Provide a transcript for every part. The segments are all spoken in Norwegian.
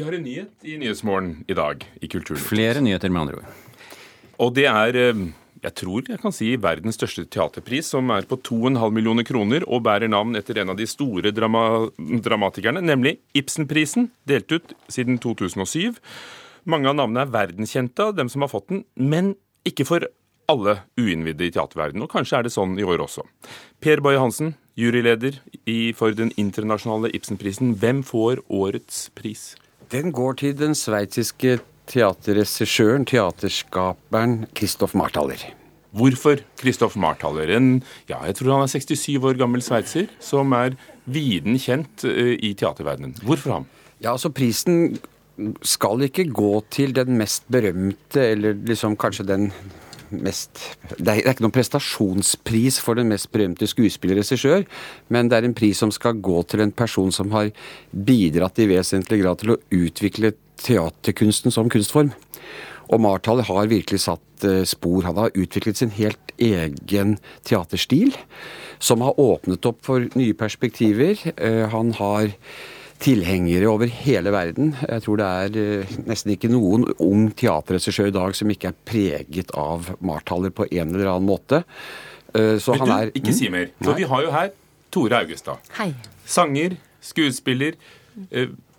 Vi har en nyhet i Nyhetsmorgen i dag i Kulturnytt. Flere nyheter, med andre ord. Og det er eh, jeg tror jeg kan si verdens største teaterpris, som er på 2,5 millioner kroner og bærer navn etter en av de store drama dramatikerne, nemlig Ibsenprisen, delt ut siden 2007. Mange av navnene er verdenskjente av dem som har fått den, men ikke for alle uinnvidde i teaterverdenen. Og kanskje er det sånn i år også. Per Boje Hansen, juryleder for den internasjonale Ibsenprisen. Hvem får årets pris? Den går til den sveitsiske teaterregissøren, teaterskaperen Christoph Marthaler. Hvorfor Christoph Marthaler? En ja, jeg tror han er 67 år gammel sveitser som er viden kjent eh, i teaterverdenen. Hvorfor ham? Ja, altså Prisen skal ikke gå til den mest berømte, eller liksom kanskje den mest Det er ikke noen prestasjonspris for den mest berømte skuespiller-regissør, men det er en pris som skal gå til en person som har bidratt i vesentlig grad til å utvikle teaterkunsten som kunstform. Og Marthaler har virkelig satt eh, spor. Han har utviklet sin helt egen teaterstil, som har åpnet opp for nye perspektiver. Eh, han har tilhengere over hele verden. Jeg tror det er eh, nesten ikke noen ung teaterregissør i dag som ikke er preget av Marthaler på en eller annen måte. Så Men du, er, ikke si mer. For vi har jo her Tore Augestad. Hei. Sanger, skuespiller,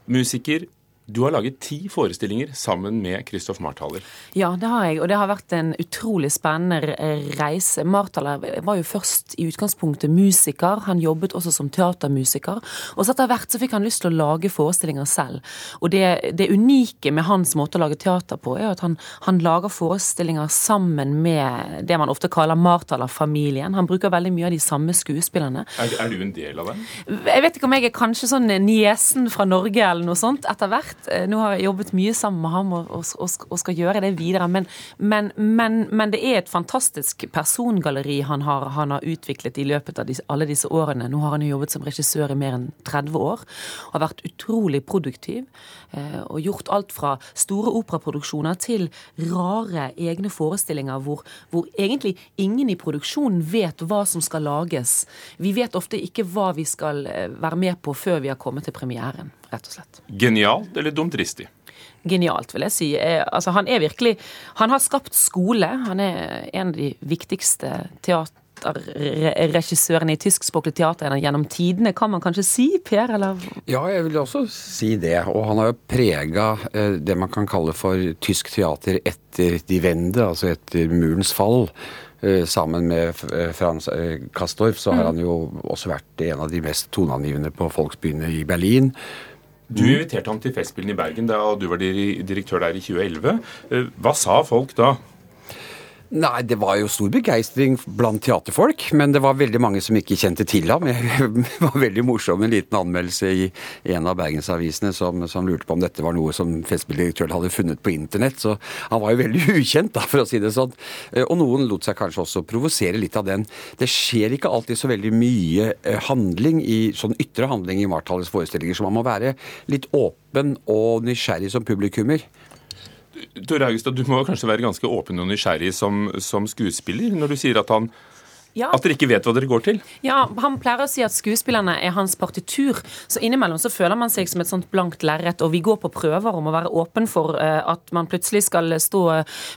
musiker. Du har laget ti forestillinger sammen med Christoph Marthaler. Ja, det har jeg, og det har vært en utrolig spennende reise. Marthaler var jo først i utgangspunktet musiker, han jobbet også som teatermusiker. Og så etter hvert så fikk han lyst til å lage forestillinger selv. Og det, det unike med hans måte å lage teater på, er at han, han lager forestillinger sammen med det man ofte kaller Marthaler-familien. Han bruker veldig mye av de samme skuespillerne. Er, er, du en del av det? Jeg vet ikke om jeg er kanskje sånn niesen fra Norge eller noe sånt etter hvert. Eh, nå har jeg jobbet mye sammen med ham og, og, og skal gjøre det videre. Men, men, men, men, det er et fantastisk persongalleri han har, han har utviklet i løpet av disse, alle disse årene. Nå har han jo jobbet som regissør i mer enn 30 år. og Har vært utrolig produktiv. Eh, og gjort alt fra store operaproduksjoner til rare egne forestillinger hvor, hvor egentlig ingen i produksjonen vet hva som skal lages. Vi vet ofte ikke hva vi skal eh, være med på før vi har kommet til premieren rett og slett. Genialt eller dumdristig? Genialt, vil jeg si. Eh, altså, han er virkelig Han har skapt skole. Han er en av de viktigste teaterregissørene i tyskspråklig teater gjennom tidene, kan man kanskje si, Per? Eller? Ja, jeg vil også si det. Og han har jo prega eh, det man kan kalle for tysk teater etter de Wende, altså etter murens fall. Eh, sammen med Frans Kastorf så har mm. han jo også vært en av de mest toneangivende på Folksbyene i Berlin. Du inviterte ham til Festspillene i Bergen da du var direktør der i 2011. Eh, hva sa folk da? Nei, det var jo stor begeistring blant teaterfolk, men det var veldig mange som ikke kjente til ham. Det var veldig morsom en liten anmeldelse i en av bergensavisene som, som lurte på om dette var noe som festspilldirektøren hadde funnet på internett, så han var jo veldig ukjent, da, for å si det sånn. Eh, og noen lot seg kanskje også provosere litt av den. Det skjer ikke alltid så veldig mye eh, handling i sånn ytre handling i Marthalets forestillinger, så man må være litt åpen og nysgjerrig som publikummer. Tore Haugstad, du må kanskje være ganske åpen og nysgjerrig som, som skuespiller når du sier at han ja. At dere ikke vet hva dere går til? Ja, Han pleier å si at skuespillerne er hans partitur. Så innimellom så føler man seg som et sånt blankt lerret, og vi går på prøver om å være åpen for uh, at man plutselig skal stå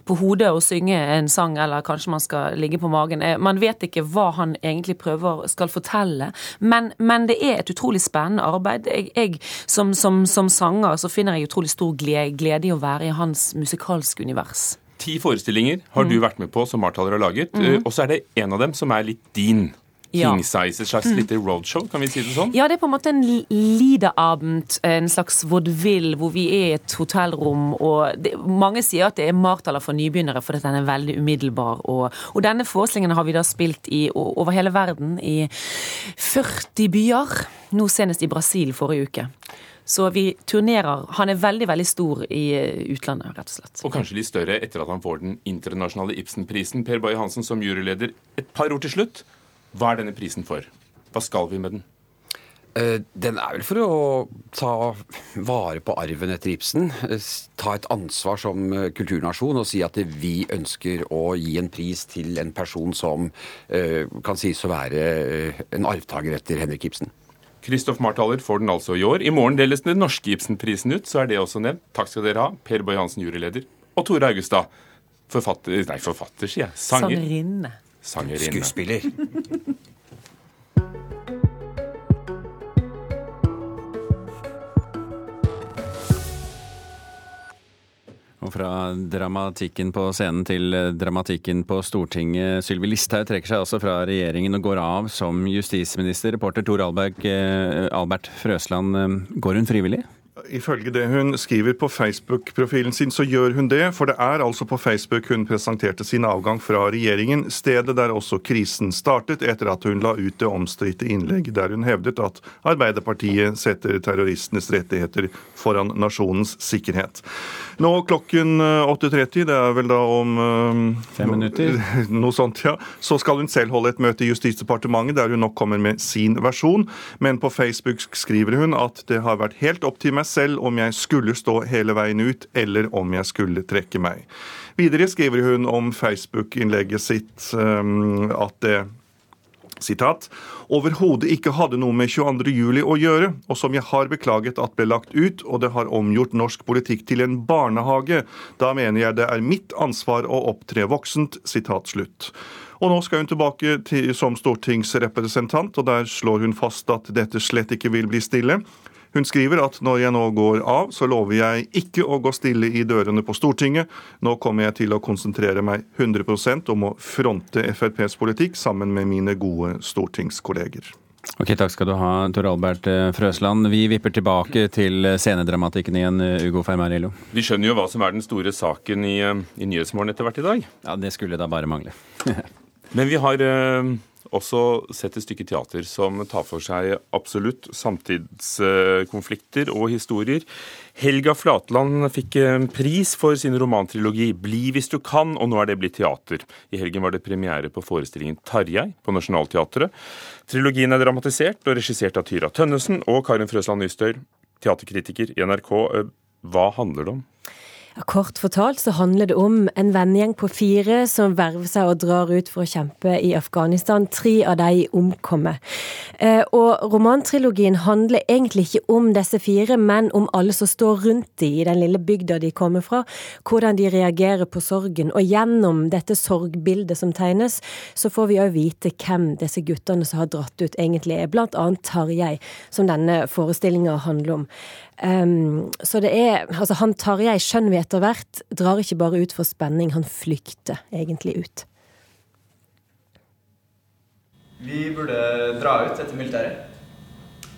på hodet og synge en sang, eller kanskje man skal ligge på magen. Uh, man vet ikke hva han egentlig prøver skal fortelle, men, men det er et utrolig spennende arbeid. Jeg, jeg som, som, som, sanger så finner jeg utrolig stor glede i å være i hans musikalske univers. Ti forestillinger har du mm. vært med på som Marthaler har laget. Mm. Og så er det en av dem som er litt din. Ja. King size, et slags mm. lite roadshow, kan vi si det sånn? Ja, det er på en måte en liederabend, en slags vaudeville, hvor vi er i et hotellrom. og det, Mange sier at det er Marthaler for nybegynnere, fordi den er veldig umiddelbar. Og, og, denne forestillingen har vi da spilt i, over hele verden, i 40 byer. Nå senest i Brasil forrige uke. Så vi turnerer. Han er veldig veldig stor i eh, utlandet, rett og slett. Og kanskje litt større etter at han får den internasjonale Ibsen-prisen. Per Boje Hansen som juryleder. Et par ord til slutt. Hva er denne prisen for? Hva skal vi med den? Eh, den er vel for å ta vare på arven etter Ibsen. Eh, ta et ansvar som kulturnasjon og si at vi ønsker å gi en pris til en person som kan sies å være en arvtaker etter Henrik Ibsen. Kristoff Marthaler får den altså i år. I morgen deles den norske Ibsenprisen ut, så er det også nevnt. Takk skal dere ha, Per Boje Hansen, juryleder, og Tore Augustad, forfatter Nei, forfatter, sier jeg. Sanger. Sangerinne. Sangerinne. Skuespiller. Og fra dramatikken på scenen til eh, dramatikken på Stortinget. Sylvi Listhaug trekker seg også fra regjeringen og går av som justisminister. Reporter Tor Alberg, eh, Albert Frøsland, eh, går hun frivillig? Ifølge det hun skriver på Facebook-profilen sin, så gjør hun det. For det er altså på Facebook hun presenterte sin avgang fra regjeringen, stedet der også krisen startet, etter at hun la ut det omstridte innlegg der hun hevdet at Arbeiderpartiet setter terroristenes rettigheter foran nasjonens sikkerhet. Nå klokken 8.30, det er vel da om Fem minutter. Noe sånt, ja. Så skal hun selv holde et møte i Justisdepartementet der hun nok kommer med sin versjon. Men på Facebook skriver hun at det har vært helt opp til meg selv om jeg skulle stå hele veien ut, eller om jeg skulle trekke meg. Videre skriver hun om Facebook-innlegget sitt um, at det sitat, overhodet ikke hadde noe med 22. juli å gjøre, og som jeg har beklaget at ble lagt ut, og det har omgjort norsk politikk til en barnehage. Da mener jeg det er mitt ansvar å opptre voksent. Sitat slutt. Og nå skal hun tilbake til, som stortingsrepresentant, og der slår hun fast at dette slett ikke vil bli stille. Hun skriver at når jeg nå går av, så lover jeg ikke å gå stille i dørene på Stortinget. Nå kommer jeg til å konsentrere meg 100% om å fronte FrPs politikk sammen med mine gode stortingskolleger. Ok, Takk skal du ha, Tor Albert eh, Frøsland. Vi vipper tilbake til scenedramatikken igjen, eh, Ugo Fermarillo. Vi skjønner jo hva som er den store saken i, eh, i Nyhetsmorgen etter hvert i dag. Ja, Det skulle da bare mangle. Men vi har også sett et stykke teater som tar for seg absolutt samtidskonflikter og historier. Helga Flatland fikk pris for sin romantrilogi 'Bli hvis du kan', og nå er det blitt teater. I helgen var det premiere på forestillingen 'Tarjei' på Nationaltheatret. Trilogien er dramatisert og regissert av Tyra Tønnesen og Karin Frøsland Nystøyr, teaterkritiker i NRK. Hva handler det om? Kort fortalt så handler det om en vennegjeng på fire som verver seg og drar ut for å kjempe i Afghanistan. Tre av de omkommer. Eh, og romantrilogien handler egentlig ikke om disse fire, men om alle som står rundt de i den lille bygda de kommer fra. Hvordan de reagerer på sorgen. Og gjennom dette sorgbildet som tegnes, så får vi òg vite hvem disse guttene som har dratt ut, egentlig er. Blant annet Tarjei, som denne forestillinga handler om. Um, så det er Altså, han Tarjei skjønner vi etter hvert drar ikke bare ut for spenning, han flykter egentlig ut. Vi burde dra ut etter militæret.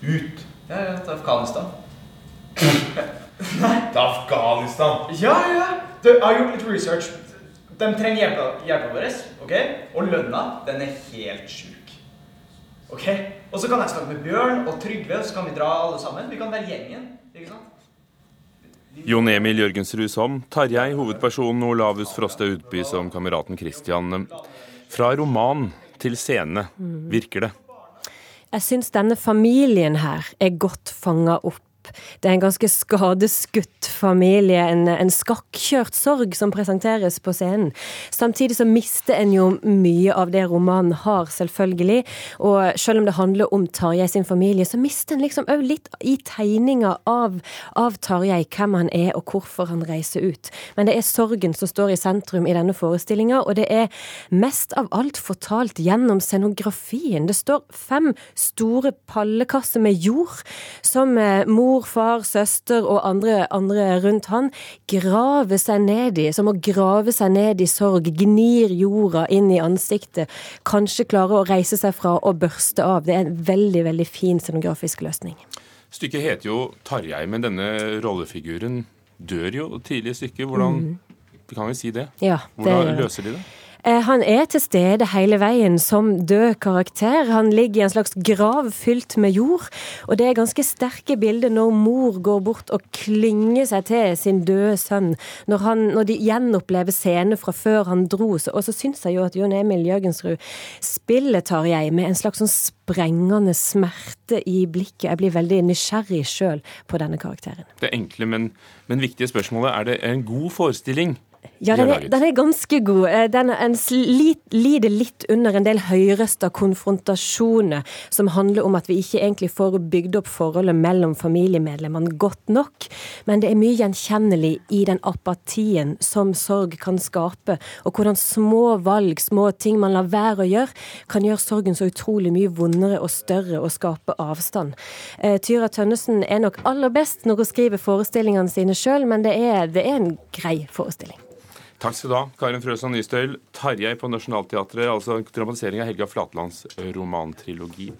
Ut Ja, ja, til Afghanistan. Nei. til Afghanistan. Ja, ja! Du, jeg har gjort litt research. De trenger hjelpa, hjelpa vår, ok? Og lønna, den er helt sjuk. Ok? Og så kan jeg snakke med Bjørn og Trygve, og så kan vi dra alle sammen. Vi kan være gjengen, ikke sant? Jon Emil Jørgensrud som Tarjei, hovedpersonen Olavus Lavus Froste Udby som kameraten Christian. Fra roman til scene, virker det. Jeg syns denne familien her er godt fanga opp. Det er en ganske skadeskutt familie, en, en skakkjørt sorg som presenteres på scenen. Samtidig så mister en jo mye av det romanen har, selvfølgelig. Og selv om det handler om Tarjei sin familie, så mister en liksom òg litt i tegninga av, av Tarjei, hvem han er og hvorfor han reiser ut. Men det er sorgen som står i sentrum i denne forestillinga, og det er mest av alt fortalt gjennom scenografien. Det står fem store pallekasser med jord som eh, mor, far, søster og andre, andre rundt han grave seg ned i, som å grave seg ned i sorg, gnir jorda inn i ansiktet, kanskje klare å reise seg fra og børste av. Det er en veldig, veldig fin scenografisk løsning. Stykket heter jo Tarjei, men denne rollefiguren dør jo tidlig i stykket. Hvordan mm. kan vi si det. Ja, det Hvordan løser de det? Eh, Han er til stede hele veien som død karakter. Han ligger i en slags grav fylt med jord. Og det er ganske sterke bilder når mor går bort og klynger seg til sin døde sønn. Når, han, når de gjenopplever scener fra før han dro. Og så syns jeg jo at Jon Emil Jørgensrud spiller Tarjei med en slags sånn sprengende smerte i blikket. Jeg blir veldig nysgjerrig sjøl på denne karakteren. Det enkle, men, men viktige spørsmålet er det en god forestilling. Ja, den er, den er ganske god. Eh, Den er en sli, lider litt under en del høyrøsta konfrontasjoner som handler om at vi ikke egentlig får bygd opp forholdet mellom familiemedlemmene godt nok. Men det er mye gjenkjennelig i den apatien som sorg kan skape, og hvordan små valg, små ting man lar være å gjøre, kan gjøre sorgen så utrolig mye vondere og større og skape avstand. Eh, Tyra Tønnesen er nok aller best når hun skriver forestillingene sine sjøl, men det er, det er en grei forestilling. Takk skal du ha, Karin Frøsland Nystøyl. Tarjei på Nationaltheatret, altså dramatisering av Helga Flatlands romantrilogi.